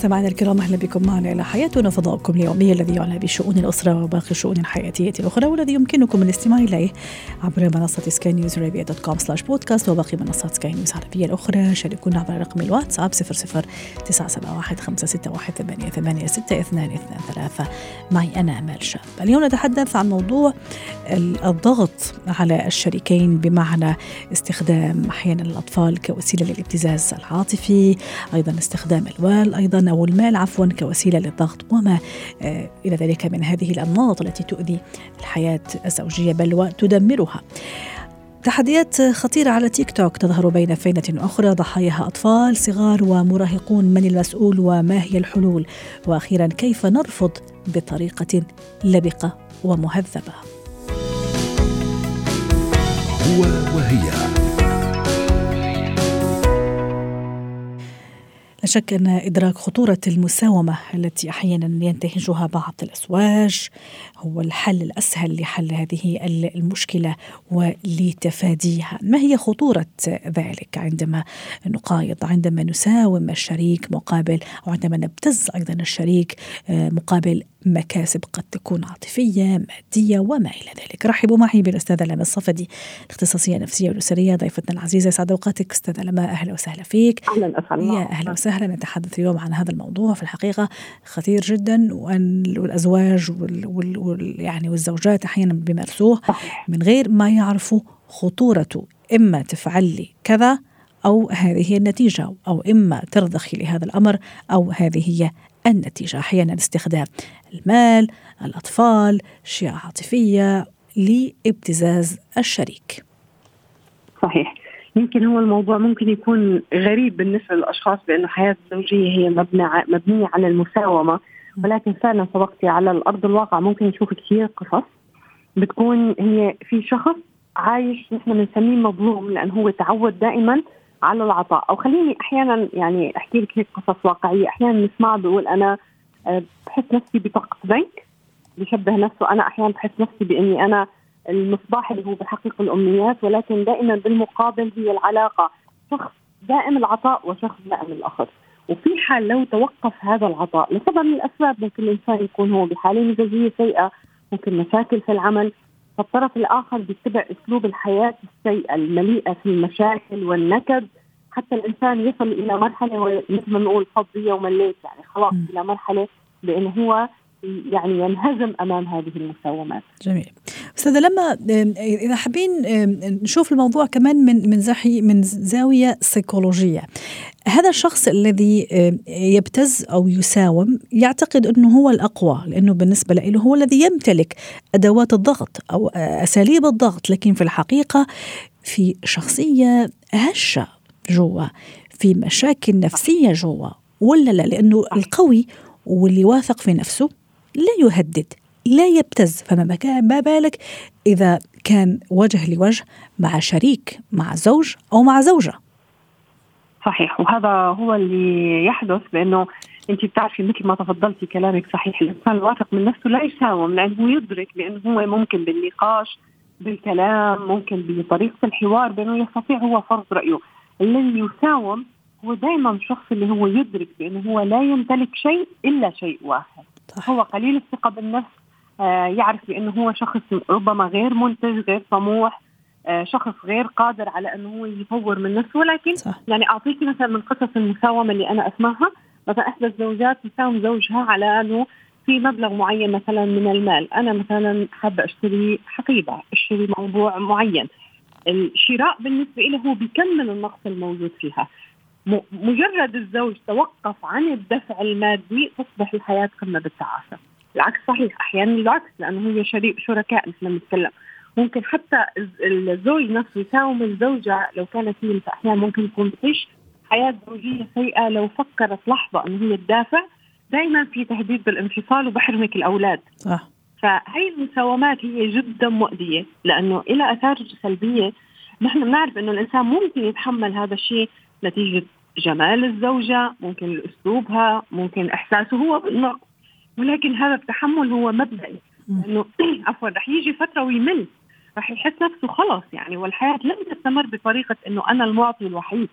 مستمعينا الكرام أهلا بكم معنا إلى حياتنا فضاؤكم اليومي الذي يعنى بشؤون الأسرة وباقي الشؤون الحياتية الأخرى والذي يمكنكم الاستماع إليه عبر منصة سكاي نيوز عربيه dot com slash podcast وباقي منصات سكاي نيوز العربية الأخرى. شاركونا عبر رقم الواتساب 00 971 561 88 622 معي أنا أمال شاب. اليوم نتحدث عن موضوع الضغط على الشريكين بمعنى استخدام أحيانا الأطفال كوسيلة للابتزاز العاطفي أيضا استخدام الوال أيضا أو المال عفوا كوسيلة للضغط وما آه، إلى ذلك من هذه الأنماط التي تؤذي الحياة الزوجية بل وتدمرها. تحديات خطيرة على تيك توك تظهر بين فينة أخرى ضحاياها أطفال صغار ومراهقون من المسؤول وما هي الحلول؟ وأخيرا كيف نرفض بطريقة لبقة ومهذبة؟ هو وهي. لا شك أن إدراك خطورة المساومة التي أحيانا ينتهجها بعض الأزواج هو الحل الأسهل لحل هذه المشكلة ولتفاديها. ما هي خطورة ذلك؟ عندما نقايض عندما نساوم الشريك مقابل أو عندما نبتز أيضا الشريك آه، مقابل مكاسب قد تكون عاطفية مادية وما إلى ذلك. رحبوا معي بالأستاذة لما الصفدي الاختصاصية النفسية والأسرية ضيفتنا العزيزة يسعد أوقاتك. أستاذة لما أهلا وسهلا فيك. أهلا أسعد يا أهلا وسهلا. نتحدث اليوم عن هذا الموضوع في الحقيقة خطير جدا وأن والأزواج وال, وال, وال يعني والزوجات أحيانا بيمارسوه من غير ما يعرفوا خطورته إما تفعل لي كذا أو هذه هي النتيجة أو إما ترضخي لهذا الأمر أو هذه هي النتيجة. أحيانا استخدام المال الأطفال أشياء عاطفية لابتزاز الشريك. صحيح. يمكن هو الموضوع ممكن يكون غريب بالنسبة للأشخاص بانه الحياة الزوجية هي مبنيه مبنية على المساومة. ولكن فعلا سبقتي على الأرض الواقع ممكن نشوف كثير قصص بتكون هي في شخص عايش نحن بنسميه مظلوم لأنه هو تعود دائما على العطاء. أو خليني أحيانا يعني أحكي لك هيك قصص واقعية. أحيانا نسمع بقول أنا بحس نفسي بطاقة بنك بشبه نفسه. أنا أحيانا بحس نفسي بإني أنا المصباح اللي هو بحقق الأمنيات ولكن دائما بالمقابل هي العلاقة. شخص دائم العطاء وشخص دائم الأخذ. وفي حال لو توقف هذا العطاء لسبب من الأسباب ممكن الإنسان يكون هو بحالة مزاجية سيئة ممكن مشاكل في العمل. فالطرف الآخر بيتبع أسلوب الحياة السيئة المليئة في المشاكل والنكد. حتى الإنسان يصل إلى مرحلة مثل ما نقول فضي ومليت يعني خلاص إلى مرحلة بأنه هو يعني ينهزم أمام هذه المساومات. جميل. أستاذة لما إذا حابين نشوف الموضوع كمان من من زحي من زاوية سيكولوجية. هذا الشخص الذي يبتز أو يساوم يعتقد أنه هو الأقوى لأنه بالنسبة له هو الذي يمتلك أدوات الضغط أو أساليب الضغط لكن في الحقيقة في شخصية هشة جوا في مشاكل نفسية جوا ولا لا؟ لأنه القوي واللي واثق في نفسه لا يهدد لا يبتز. فما ما بالك إذا كان وجه لوجه مع شريك مع زوج أو مع زوجة؟ صحيح. وهذا هو اللي يحدث لأنه انت بتعرفي مثل ما تفضلتي كلامك صحيح الإنسان الواثق من نفسه لا يساوم لأنه يدرك بأنه هو ممكن بالنقاش بالكلام ممكن بطريقة الحوار بأنه يستطيع هو فرض رأيه. الذي يساوم. هو دائما الشخص اللي هو يدرك بأنه هو لا يمتلك شيء إلا شيء واحد. صح. هو قليل الثقة بالنفس آه يعرف بأنه هو شخص ربما غير منتج غير طموح آه شخص غير قادر على أنه هو يطور من نفسه. ولكن صح. يعني اعطيكي مثلا من قصص المساومة اللي أنا أسمعها. مثلا إحدى الزوجات تساوم زوجها على أنه في مبلغ معين مثلا من المال. أنا مثلا حابة أشتري حقيبة أشتري موضوع معين. الشراء بالنسبة له هو بيكمل النقص الموجود فيها. مجرد الزوج توقف عن الدفع المادي تصبح الحياة قمة بالتعاسه العكس صحيح. أحيانا العكس لأنه هي شريك شركاء مثل ما نتكلم ممكن حتى الزوج نفسه يساوم الزوجة لو كانت هي أحيانا ممكن تكون تعيش حياة زوجية سيئة لو فكرت لحظة إنه هي تدافع. دائما في تهديد بالانفصال وبحرمك الأولاد. صح. فهي المساومات هي جدا مؤذية لأنه لها آثار سلبية نحن بنعرف إنه الإنسان ممكن يتحمل هذا الشيء نتيجة جمال الزوجة ممكن أسلوبها ممكن إحساسه هو بالنقص. ولكن هذا التحمل هو مبدئي. انه عفوا رح يجي فترة ويمل رح يحس نفسه خلص. يعني والحياة لن تستمر بطريقة إنه أنا المعطي الوحيد.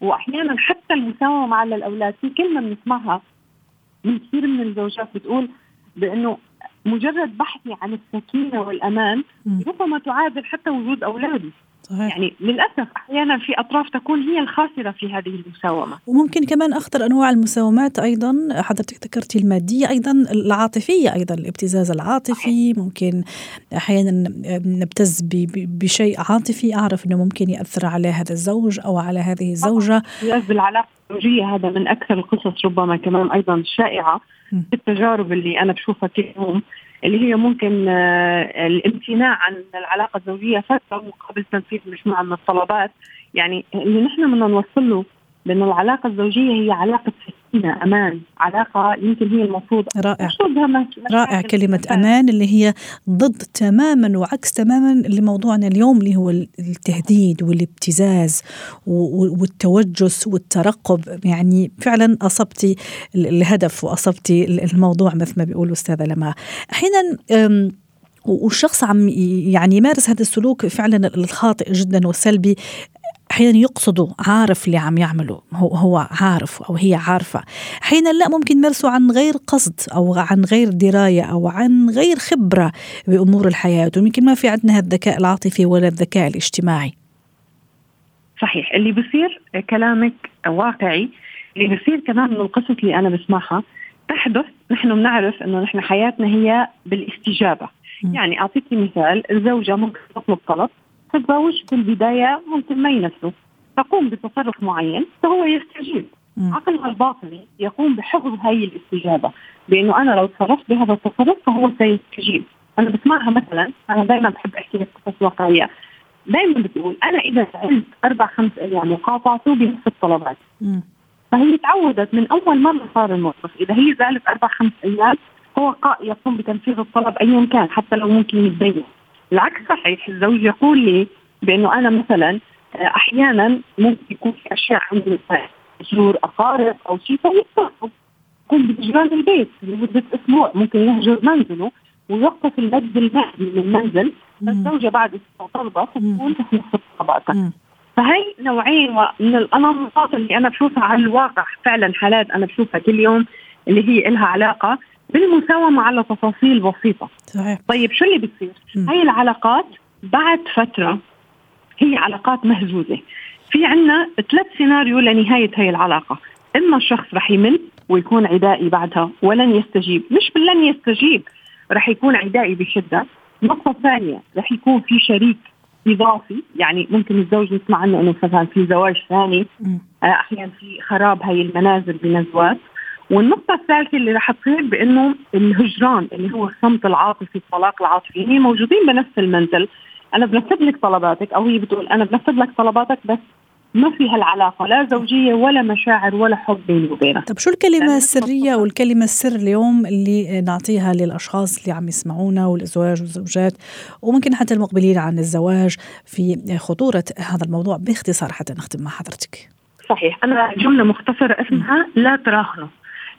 واحيانا حتى المساومة مع الأولاد في كلمة بنسمعها من كثير من الزوجات بتقول بإنه مجرد بحثي عن السكينة والأمان ربما تعادل حتى وجود أولادي. صحيح. يعني للأسف أحيانا في أطراف تكون هي الخاسرة في هذه المساومة. وممكن كمان أخطر أنواع المساومات أيضا حضرتك ذكرتي المادية أيضا العاطفية أيضا الابتزاز العاطفي ممكن أحيانا نبتز بشيء عاطفي أعرف إنه ممكن يأثر على هذا الزوج أو على هذه الزوجة. بالعلاقه الزوجيه هذا من أكثر القصص ربما كمان أيضا شائعة في التجارب اللي أنا بشوفها كل يوم. اللي هي ممكن آه، الامتناع عن العلاقة الزوجية فترة مقابل تنفيذ مجموعة من الطلبات. يعني اللي نحن بدنا نوصل له بأن العلاقة الزوجية هي علاقة سكينة أمان. علاقة يمكن هي المفروض. رائع. رائع كلمة أمان اللي هي ضد تماما وعكس تماما لموضوعنا اليوم اللي هو التهديد والابتزاز والتوجس والترقب. يعني فعلا أصبتي الهدف وأصبتي الموضوع مثل ما بيقول أستاذة لما أحيانا والشخص عم يعني يمارس هذا السلوك فعلا الخاطئ جدا والسلبي أحيانا يقصدوا عارف اللي عم يعمله هو هو عارف أو هي عارفة. أحيانا لا ممكن يمارسوا عن غير قصد أو عن غير دراية أو عن غير خبرة بأمور الحياة. ويمكن ما في عندنا الذكاء العاطفي ولا الذكاء الاجتماعي. صحيح. اللي بصير كلامك واقعي اللي بصير كمان من القصص اللي أنا بسمعها تحدث نحن بنعرف إنه نحن حياتنا هي بالاستجابة. م. يعني أعطيكي مثال الزوجة ممكن تطلب طلب فالزوج في البداية ممكن ما ينفذه تقوم بتصرف معين فهو يستجيب. عقلها الباطني يقوم بحفظ هاي الاستجابة بأنه أنا لو تصرفت بهذا التصرف فهو سيستجيب. أنا بسمعها مثلا أنا دائما بحب أحكي لك قصص واقعية. دائما بتقول أنا إذا سألت أربع خمس أيام وقاطعته بنفس الطلبات. فهي تعودت من أول مرة صار الموقف. إذا هي زالت أربع خمس أيام هو يقوم بتنفيذ الطلب أيا كان حتى لو ممكن يتبين العكس صحيح. الزوج يقول لي بأنه أنا مثلا آه، أحيانا ممكن يكون في أشياء عندي زور أقارب أو شيء فيتصرفوا يكون بهجران البيت لمدة أسبوع ممكن يهجر منزله ويوقف المد المادي من المنزل. الزوجه بعد طلبه تكون في نفس طبقتها فهي نوعين من الأنماط اللي أنا بشوفها على الواقع. فعلا حالات أنا بشوفها كل يوم اللي هي لها علاقة بالمساومة على تفاصيل بسيطة. صحيح. طيب شو اللي بيصير؟ هاي العلاقات بعد فترة هي علاقات مهزوزة. في عنا ثلاث سيناريو لنهاية هاي العلاقة. إما الشخص رح يمل ويكون عدائي بعدها ولن يستجيب. مش باللن يستجيب رح يكون عدائي بشدة. النقطه الثانية رح يكون في شريك إضافي يعني ممكن الزوج يسمع عنه إنه مثلا في زواج ثاني. آه، أحيانا في خراب هاي المنازل بنزوات. والنقطة الثالثة اللي رح تصير بأنه الهجران اللي هو الصمت العاطفي الطلاق العاطفي هي موجودين بنفس المنزل. أنا بنفذ لك طلباتك أو هي بتقول أنا بنفذ لك طلباتك بس ما في هالعلاقة لا زوجية ولا مشاعر ولا حب بيني وبينك. طب شو الكلمة السرية والكلمة السر اليوم اللي نعطيها للأشخاص اللي عم يسمعونا والأزواج والزوجات وممكن حتى المقبلين عن الزواج في خطورة هذا الموضوع باختصار حتى نختم مع حضرتك؟ صحيح. أنا جملة مختصرة اسمها لا تراهنوا.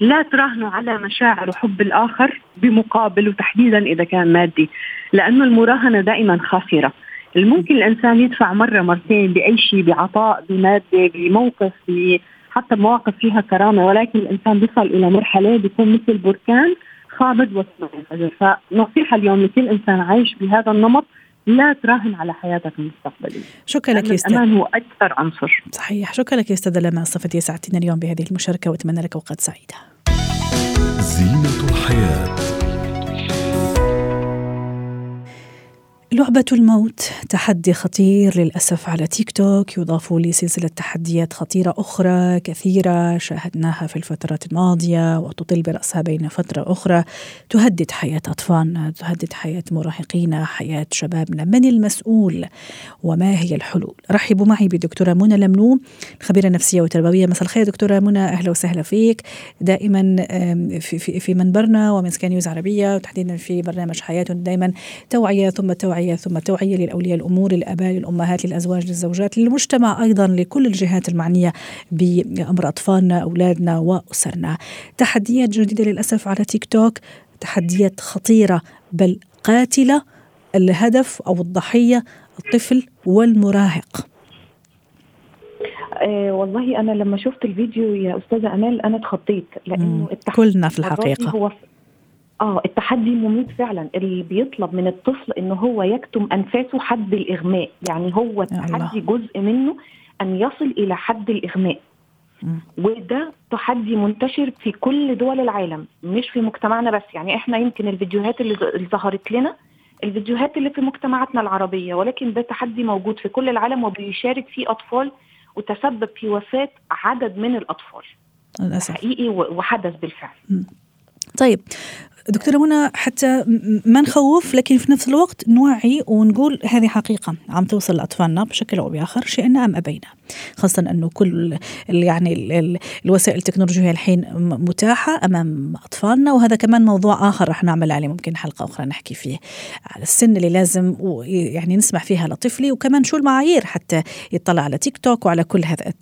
لا تراهنوا على مشاعر وحب الآخر بمقابل وتحديدا إذا كان مادي لأنه المراهنة دائما خاسرة الممكن الإنسان يدفع مرة مرتين بأي شيء بعطاء بمادة بموقف حتى مواقف فيها كرامة ولكن الإنسان بيصل إلى مرحلة بيكون مثل بركان خامد وسمع فنصيحة اليوم لكل إنسان عايش بهذا النمط لا تراهن على حياتك المستقبلية. شكرا لك يا أستاذ. الأمان هو أكثر عنصر. صحيح. شكرا لك يا أستاذة لما صفتي ساعتنا اليوم بهذه المشاركة وأتمنى لك أوقات سعيدة. زينة الحياة. لعبة الموت. تحدي خطير للأسف على تيك توك. يضاف لسلسلة تحديات خطيرة أخرى كثيرة شاهدناها في الفترات الماضية وتطل برأسها بين فترة أخرى. تهدد حياة أطفالنا تهدد حياة مراهقينا حياة شبابنا. من المسؤول وما هي الحلول؟ رحبوا معي بدكتورة منى لملوم الخبيرة النفسية والتربوية مساء الخير دكتورة منى. أهلا وسهلا فيك. دائما في, في, في منبرنا ومن سكان نيوز عربية وتحديدا في برنامج حياتنا دائما توعية ثم توعية توعية ثم توعية للأولياء الأمور للآباء للأمهات للأزواج للزوجات للمجتمع أيضا لكل الجهات المعنية بأمر أطفالنا أولادنا وأسرنا. تحديات جديدة للأسف على تيك توك تحديات خطيرة بل قاتلة. الهدف أو الضحية الطفل والمراهق. آه والله أنا لما شفت الفيديو يا أستاذة أمال أنا اتخضيت لأنه كلنا في الحقيقة. هو آه التحدي مميت فعلا. اللي بيطلب من الطفل إن هو يكتم أنفاسه حد الإغماء. يعني هو التحدي جزء منه أن يصل إلى حد الإغماء. وده تحدي منتشر في كل دول العالم مش في مجتمعنا بس. يعني إحنا يمكن الفيديوهات اللي ظهرت لنا الفيديوهات اللي في مجتمعاتنا العربية ولكن ده تحدي موجود في كل العالم وبيشارك فيه أطفال وتسبب في وفاة عدد من الأطفال. للأسف. حقيقي وحدث بالفعل. طيب دكتورة منى حتى ما نخوف لكن في نفس الوقت نوعي ونقول هذه حقيقة. عم توصل لأطفالنا بشكل أو بآخر شئنا أم أبينا. خاصة أنه كل يعني الوسائل التكنولوجية الحين متاحة أمام أطفالنا وهذا كمان موضوع آخر رح نعمل عليه. ممكن حلقة أخرى نحكي فيه على السن اللي لازم يعني نسمح فيها لطفلي وكمان شو المعايير حتى يطلع على تيك توك وعلى كل هذا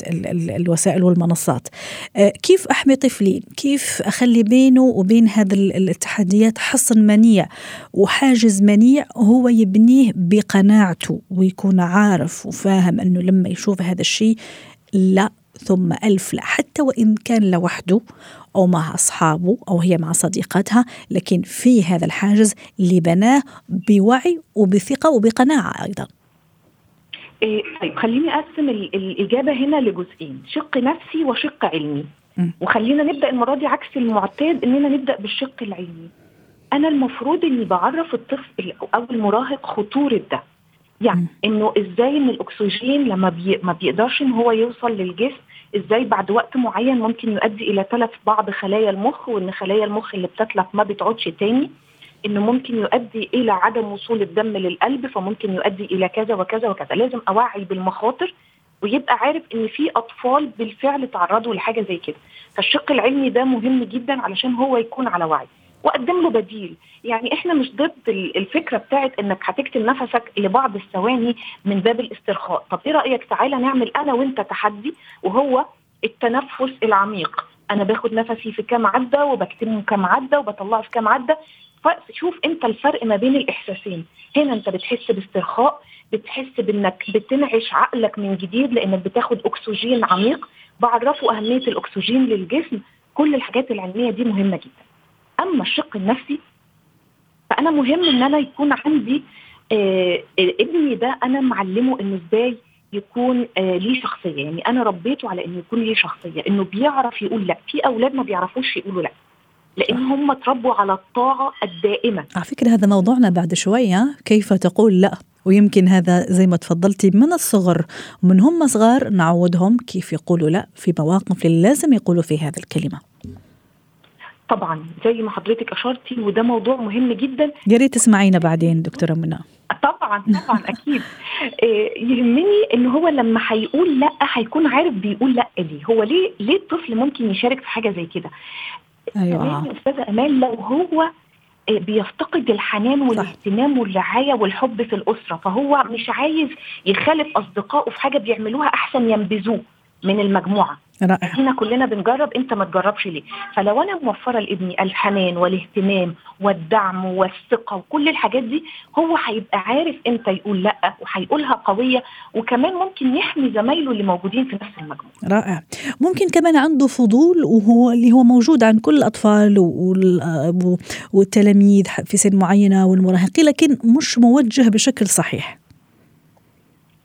الوسائل والمنصات. كيف أحمي طفلي؟ كيف أخلي بينه وبين هذا التحديات حصن منيع وحاجز منيع هو يبنيه بقناعته ويكون عارف وفاهم أنه لما يشوف هذا الشيء لا ثم ألف لا. حتى وإن كان لوحده أو مع أصحابه أو هي مع صديقاتها لكن في هذا الحاجز اللي بناه بوعي وبثقة وبقناعة أيضا. إيه طيب خليني أقسم الإجابة هنا لجزئين شق نفسي وشق علمي. وخلينا نبدأ المرة دي عكس المعتاد إننا نبدأ بالشق العلمي أنا المفروض إني بعرف الطفل أو المراهق خطورة ده. يعني إنه إزاي إن الأكسجين لما بي ما بيقدرش إن هو يوصل للجسم إزاي بعد وقت معين ممكن يؤدي إلى تلف بعض خلايا المخ وإن خلايا المخ اللي بتتلف ما بتعودش تاني. إنه ممكن يؤدي إلى عدم وصول الدم للقلب فممكن يؤدي إلى كذا وكذا وكذا. لازم أوعي بالمخاطر ويبقى عارف إن في أطفال بالفعل تعرضوا لحاجة زي كده. فالشق العلمي ده مهم جدا علشان هو يكون على وعي. وقدم له بديل. يعني إحنا مش ضد الفكرة بتاعت إنك هتكتم نفسك لبعض الثواني من باب الاسترخاء. طب إيه رأيك؟ تعالى نعمل أنا وأنت تحدي وهو التنفس العميق. أنا باخد نفسي في كام عدة وبكتمه كام عدة وبطلعه في كام عدة. فشوف أنت الفرق ما بين الإحساسين. هنا أنت بتحس باسترخاء بتحس بإنك بتنعش عقلك من جديد لإنك بتاخد أكسجين عميق. بعرفه أهمية الأكسجين للجسم. كل الحاجات العلمية دي مهمة جدا. أما الشق النفسي فأنا مهم إن أنا يكون عندي آه ابني ده أنا معلمه إنه إزاي يكون آه ليه شخصية. يعني أنا ربيته على إنه يكون ليه شخصية. إنه بيعرف يقول لأ. في أولاد ما بيعرفوش يقولوا لأ. لأن هم اتربوا على الطاعة الدائمة. على فكرة هذا موضوعنا بعد شوية كيف تقول لأ؟ ويمكن هذا زي ما تفضلتي من الصغر من هم صغار نعودهم كيف يقولوا لا في مواقف اللي لازم يقولوا في هذه الكلمة. طبعا زي ما حضرتك أشرتي وده موضوع مهم جدا. يا ريت تسمعينا بعدين دكتورة منى. طبعا طبعا أكيد. يهمني إن هو لما هيقول لا هيكون عارف بيقول لا ليه. هو ليه ليه الطفل ممكن يشارك في حاجة زي كده؟ أيوه. أستاذة أمال لو هو بيفتقد الحنان والاهتمام والرعاية والحب في الأسرة. فهو مش عايز يخالف أصدقائه في حاجة بيعملوها أحسن ينبذوه من المجموعة. رائع. هنا كلنا بنجرب انت ما تجربش ليه؟ فلو أنا موفرة لابني الحنان والاهتمام والدعم والثقة وكل الحاجات دي هو هيبقى عارف إمتى يقول لأ وهيقولها قوية وكمان ممكن يحمي زمايله اللي موجودين في نفس المجموعة. رائع. ممكن كمان عنده فضول وهو اللي هو موجود عند كل الأطفال والتلاميذ في سن معينة والمراهقين لكن مش موجه بشكل صحيح.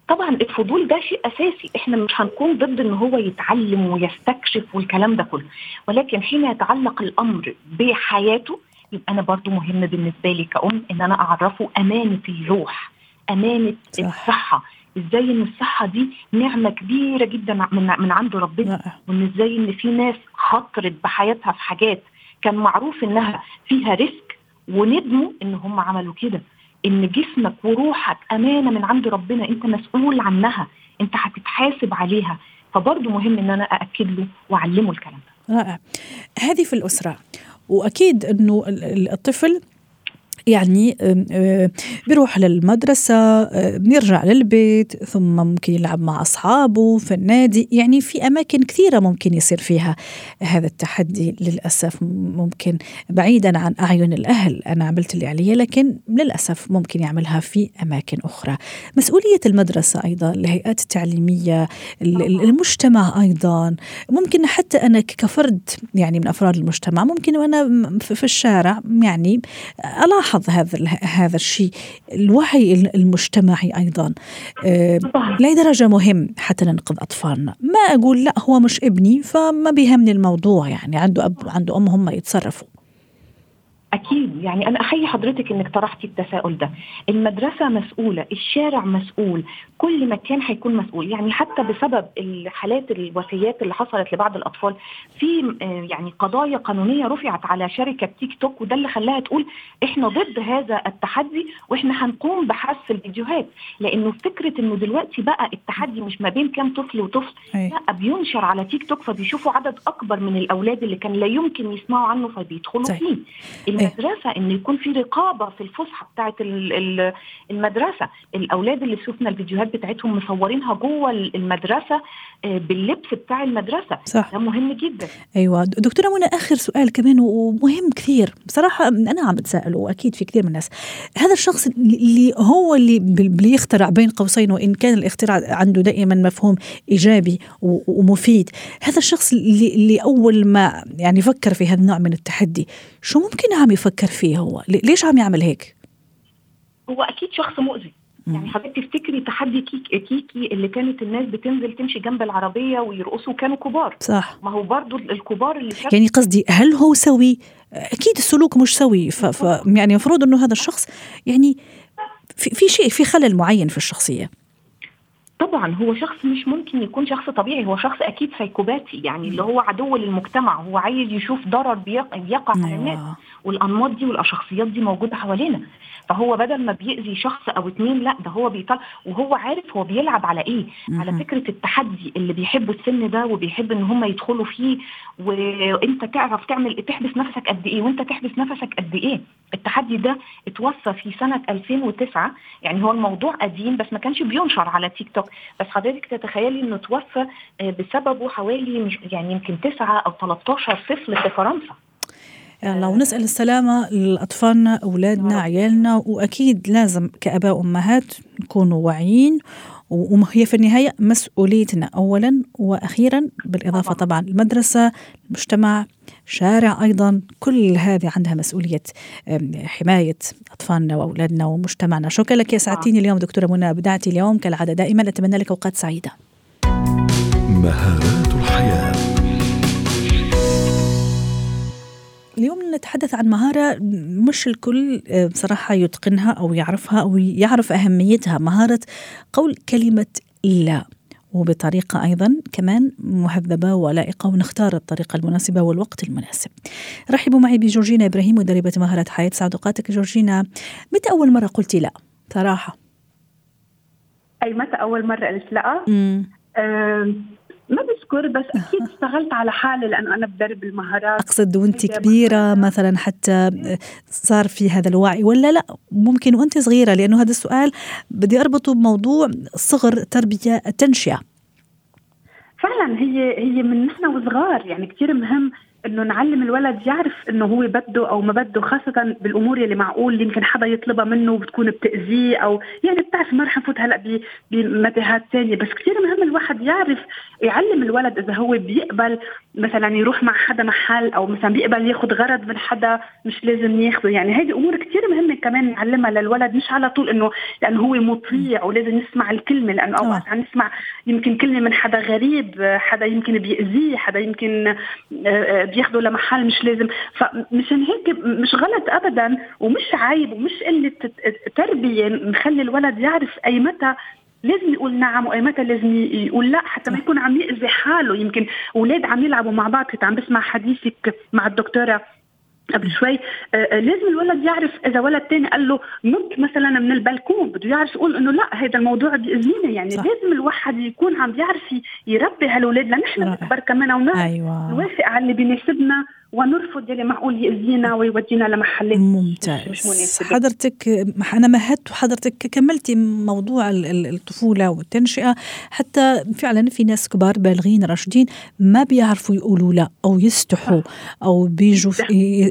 طبعا الفضول ده شيء أساسي. إحنا مش هنكون ضد إن هو يتعلم ويستكشف والكلام ده كله. ولكن حين يتعلق الأمر بحياته يبقى أنا برضو مهم بالنسبة لي كأم إن أنا أعرفه أمانة الروح أمانة صح. الصحة. إزاي إن الصحة دي نعمة كبيرة جدا من من عند ربنا وإن إزاي إن في ناس خطرت بحياتها في حاجات كان معروف إنها فيها ريسك وندموا إن هم عملوا كده. إن جسمك وروحك أمانة من عند ربنا أنت مسؤول عنها أنت هتتحاسب عليها. فبرضه مهم إن أنا أأكد له وأعلمه الكلام ده. رائع. هذه في الأسرة. وأكيد إنه الطفل يعني بيروح للمدرسة بيرجع للبيت ثم ممكن يلعب مع أصحابه في النادي. يعني في أماكن كثيرة ممكن يصير فيها هذا التحدي للأسف. ممكن بعيدا عن أعين الأهل أنا عملت اللي علي لكن للأسف ممكن يعملها في أماكن أخرى. مسؤولية المدرسة أيضا الهيئات التعليمية المجتمع أيضا. ممكن حتى أنا كفرد يعني من أفراد المجتمع ممكن وأنا في الشارع يعني ألاحظ هذا هذا الشيء. الوعي المجتمعي أيضا آه، لأي درجة مهم حتى ننقذ أطفالنا؟ ما أقول لا هو مش ابني فما بيهمني الموضوع يعني. عنده أب عنده أم هم يتصرفوا. أكيد. يعني أنا احيي حضرتك إنك طرحتي التساؤل ده. المدرسة مسؤولة الشارع مسؤول كل مكان هيكون مسؤول. يعني حتى بسبب الحالات الوفيات اللي حصلت لبعض الأطفال في آه، يعني قضايا قانونية رفعت على شركة تيك توك وده اللي خلاها تقول إحنا ضد هذا التحدي وإحنا هنقوم بحذف الفيديوهات. لأنه فكرة إنه دلوقتي بقى التحدي مش ما بين كام طفل وطفل لا بينشر على تيك توك فبيشوفوا عدد أكبر من الأولاد اللي كان لا يمكن يسمعوا عنه فبيدخلوا فيه. المدرسة إن يكون في رقابة في الفسحة بتاعه المدرسة. الأولاد اللي شفنا الفيديوهات بتاعتهم مصورينها جوه المدرسة آه، باللبس بتاع المدرسة. صح. ده مهم جدا. أيوه. دكتورة منى آخر سؤال كمان ومهم كثير. بصراحة أنا عم بتساءل وأكيد في كثير من الناس. هذا الشخص اللي هو اللي بيخترع بين قوسين وإن كان الاختراع عنده دائما مفهوم إيجابي ومفيد. هذا الشخص اللي, اللي أول ما يعني فكر في هذا النوع من التحدي شو ممكن عم يفكر فيه هو؟ ليش عم يعمل هيك؟ هو أكيد شخص مؤذي. يعني حضرتك تفتكري تحدي كيك كيكي اللي كانت الناس بتنزل تمشي جنب العربية ويرقصوا كانوا كبار. صح. ما هو برضو الكبار اللي شاف يعني قصدي هل هو سوي؟ أكيد السلوك مش سوي. ف... ف... يعني المفروض إنه هذا الشخص يعني في, في شيء في خلل معين في الشخصية. طبعا هو شخص مش ممكن يكون شخص طبيعي. هو شخص أكيد سايكوباتي. يعني اللي هو عدو للمجتمع. هو عايز يشوف ضرر بيقع على الناس. أيوة. والأنماط دي والشخصيات دي موجودة حوالينا. فهو بدل ما بيأذي شخص أو اتنين لا ده هو بيطل وهو عارف هو بيلعب على إيه. على فكرة التحدي اللي بيحبوا السن ده وبيحب إن هم يدخلوا فيه وإنت تعرف تعمل تحبس نفسك قد إيه وإنت تحبس نفسك قد إيه. التحدي ده اتوفى في سنة 2009 يعني هو الموضوع قديم بس ما كانش بينشر على تيك توك. بس حضرتك تتخيلي إنه توفى آه، بسببه حوالي يعني يمكن 9 أو 13 طفل في فرنسا. يعني لو نسأل السلامة لأطفالنا أولادنا عيالنا وأكيد لازم كأباء وأمهات نكونوا واعيين وهي في النهاية مسؤوليتنا أولا وأخيرا بالإضافة طبعا. المدرسة المجتمع شارع أيضا كل هذه عندها مسؤولية حماية أطفالنا وأولادنا ومجتمعنا. شكرا لك يا سعدتيني اليوم دكتورة منى بدعتي اليوم كالعادة. دائما أتمنى لك أوقات سعيدة. مهارات الحياة. نتحدث عن مهارة مش الكل آه، بصراحة يتقنها أو يعرفها أو يعرف أهميتها مهارة قول كلمة لا. وبطريقة أيضا كمان مهذبة ولائقة ونختار الطريقة المناسبة والوقت المناسب. رحبوا معي بجورجينا إبراهيم مدربة مهارات حياة سعد أوقاتك جورجينا متى أول مرة قلتي لا؟ صراحة. أي متى أول مرة قلت لا؟ ما بذكر بس أكيد اشتغلت على حالي لأنه أنا بدرب المهارات. أقصد وأنت كبيرة مثلا حتى صار في هذا الوعي ولا لا؟ ممكن وأنت صغيرة لأنه هذا السؤال بدي أربطه بموضوع صغر تربية التنشئه فعلا هي هي من نحن وصغار يعني كثير مهم إنه نعلم الولد يعرف إنه هو بده أو ما بده خاصة بالأمور اللي معقول اللي يمكن حدا يطلبها منه وبتكون بتأذيه أو يعني بتعرف ما رح نفوت هلأ بمتاهات ثانية بس كثير مهم الواحد يعرف يعلم الولد إذا هو بيقبل مثلا يروح مع حدا محل أو مثلا بيقبل ياخذ غرض من حدا مش لازم ياخذه يعني هذه أمور كثير مهمة كمان نعلمها للولد مش على طول إنه لأنه هو مطيع ولازم يسمع الكلمة لأنه أوقات عم نسمع يمكن كلمة من حدا غريب حدا يمكن بيأذيه حدا يمكن بياخده لمحل مش لازم. فمشان هيك مش غلط ابدا ومش عيب ومش قلة تربية نخلي الولد يعرف أي متى لازم يقول نعم وأي متى لازم يقول لا حتى ما يكون عم يأذي حاله. يمكن أولاد عم يلعبوا مع بعض كنت عم بسمع حديثك مع الدكتورة قبل شوي آه، آه، لازم الولد يعرف إذا ولد تاني قال له نط مثلا من البلكون بده يعرف يقول إنه لا هذا الموضوع بيأذيني يعني صح. لازم الواحد يكون عم بيعرف يربي هالولاد لنحن نكبر كمان ونعرف أيوة. نوافق على اللي بيناسبنا ونرفض يلي معقول يأذينا ويودينا لمحلات ممتاز. مش مناسبة. حضرتك أنا مهدت وحضرتك كملتي موضوع الطفولة والتنشئة. حتى فعلا في ناس كبار بالغين راشدين ما بيعرفوا يقولوا لا أو يستحوا أو بيجوا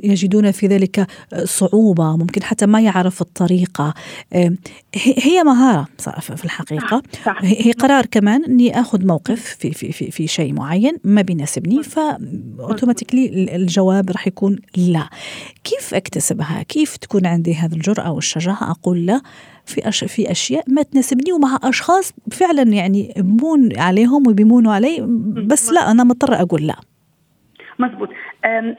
يجدون في ذلك صعوبة ممكن حتى ما يعرف الطريقة. هي مهارة في الحقيقة. هي قرار كمان أني أخذ موقف في, في, في, في شيء معين ما بيناسبني فأوتوماتيكلي الجواب رح يكون لا. كيف أكتسبها؟ كيف تكون عندي هذه الجرأة والشجاعة أقول لا في أش... في أشياء ما تناسبني ومع أشخاص فعلا يعني بمون عليهم وبيمونوا علي بس لا أنا مضطرة أقول لا. مزبوط.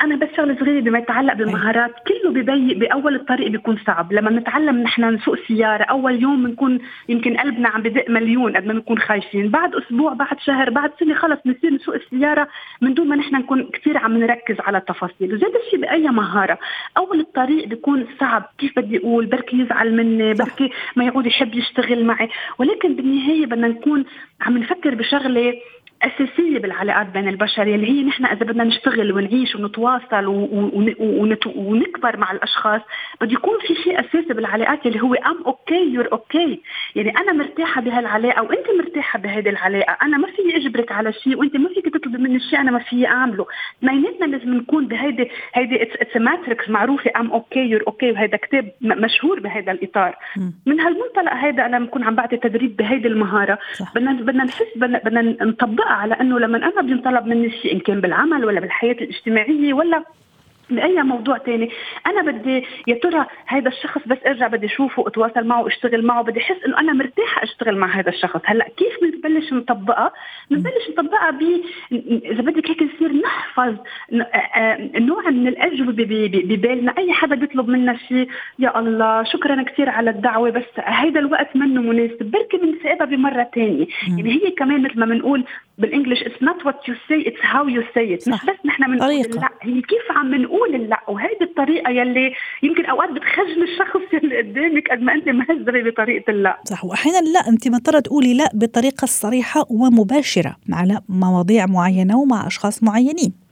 أنا بس شغلة صغيرة بما يتعلق بالمهارات. كله ببي بأول الطريق بيكون صعب. لما نتعلم نحن نسوق سيارة أول يوم بنكون يمكن قلبنا عم بدق مليون قد ما بنكون خايفين. بعد أسبوع بعد شهر بعد سنة خلص بنصير نسوق السيارة من دون ما نحن نكون كثير عم نركز على التفاصيل. وزي الشيء بأي مهارة أول الطريق بيكون صعب. كيف بدي أقول؟ بركي يزعل مني بركي ما يعود يحب يشتغل معي. ولكن بالنهاية بدنا نكون عم نفكر بشغلة أساسية بالعلاقات بين البشر يلي هي نحن إذا بدنا نشتغل ونعيش ونتواصل ونكبر مع الأشخاص بده يكون في شيء أساسي بالعلاقات اللي هو I'm okay you're okay يعني أنا مرتاحة بهالعلاقة وأنت مرتاحة بهيدي العلاقة أنا ما فيي أجبرك على شيء وأنت ما فيك تطلبي مني شيء أنا ما فيي أعمله. اثنيناتنا لازم نكون بهيدي هيدي it's matrix معروفة I'm okay you're okay وهذا كتاب مشهور بهذا الإطار. من هالمنطلق هذا أنا بكون عم بعطي تدريب بهيدي المهارة. بدنا بدنا نحس بدنا نطبق على أنه لما أنا بينطلب مني شيء إن كان بالعمل ولا بالحياة الاجتماعية ولا باي موضوع تاني. أنا بدي يا ترى هذا الشخص بس إرجع بدي اشوفه أتواصل معه واشتغل معه بدي أحس إنه أنا مرتاحة أشتغل مع هذا الشخص. هلأ كيف بنبلش نطبقها؟ بنبلش نطبقها ب إذا بدك هيك نصير نحفظ نوع من الأجوبة ببالنا. أي حدا بيطلب منا شيء يا الله شكرا كثير على الدعوة بس هيدا الوقت منه مناسب. بركي بنسيبها بمرة ثانية يعني هي كمان مثل ما بنقول بال English it's not what you say it's how you say it مش بس نحن بنقول لا هي كيف عم بنقول اللا وهيدي الطريقة يلي يمكن أوقات بتخجل الشخص اللي قدامك قد ما أنت مهذبة بطريقة اللا. صح وأحيانا لا أنت مضطره تقولي لا بطريقة صريحة ومباشرة على مواضيع معينة ومع أشخاص معينين.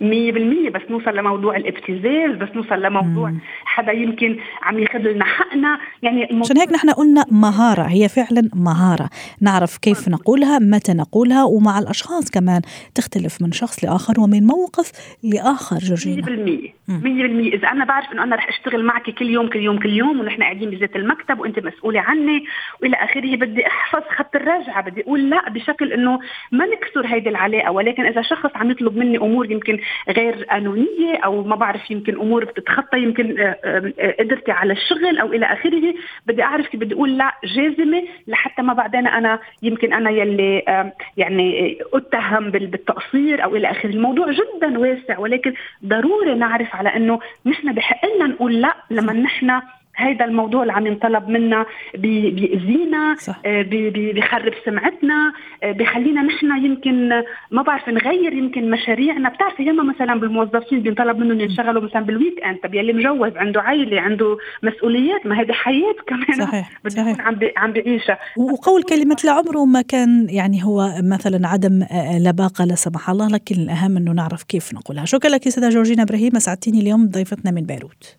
مية بالمية بس نوصل لموضوع الابتزاز بس نوصل لموضوع مم. حدا يمكن عم ياخذ لنا حقنا يعني عشان هيك نحن قلنا مهارة هي فعلا مهارة. نعرف كيف نقولها متى نقولها ومع الأشخاص كمان. تختلف من شخص لآخر ومن موقف لآخر جورجينا. 100% 100% إذا أنا بعرف إنه أنا رح أشتغل معك كل يوم كل يوم كل يوم ونحن قاعدين بذات المكتب وأنت مسؤولة عني وإلى آخره بدي أحفظ خط الرجعة. بدي أقول لا بشكل إنه ما نكسر هيدي العلاقة. ولكن إذا شخص عم يطلب مني أمور يمكن غير قانونيه أو ما بعرف يمكن أمور بتتخطى يمكن آه، آه، قدرتي على الشغل أو إلى آخره. بدي أعرف كيف بدي أقول لا جازمة لحتى ما بعدين أنا يمكن أنا يلي آه، يعني أتهم بالتقصير أو إلى آخره. الموضوع جدا واسع ولكن ضروري نعرف على إنه نحن بحق لنا نقول لا لما نحن هيدا الموضوع اللي عم ينطلب منا بيأذينا آه، بيخرب سمعتنا آه، بخلينا نحن يمكن ما بعرف نغير يمكن مشاريعنا. بتعرفي ياما مثلا بالموظفين بينطلب منهم يشتغلوا مثلا بال weekend طب يلي مجوز؟ عنده عائله عنده مسؤوليات. ما هذه حياة كمان. صحيح صحيح. عم عم بيعيشها وقول كلمة لعمره ما كان يعني هو مثلا عدم آه، لباقة لا سمح الله لكن الأهم إنه نعرف كيف نقولها. شكرا لك سيده جورجينا إبراهيم. أسعدتيني اليوم ضيفتنا من بيروت.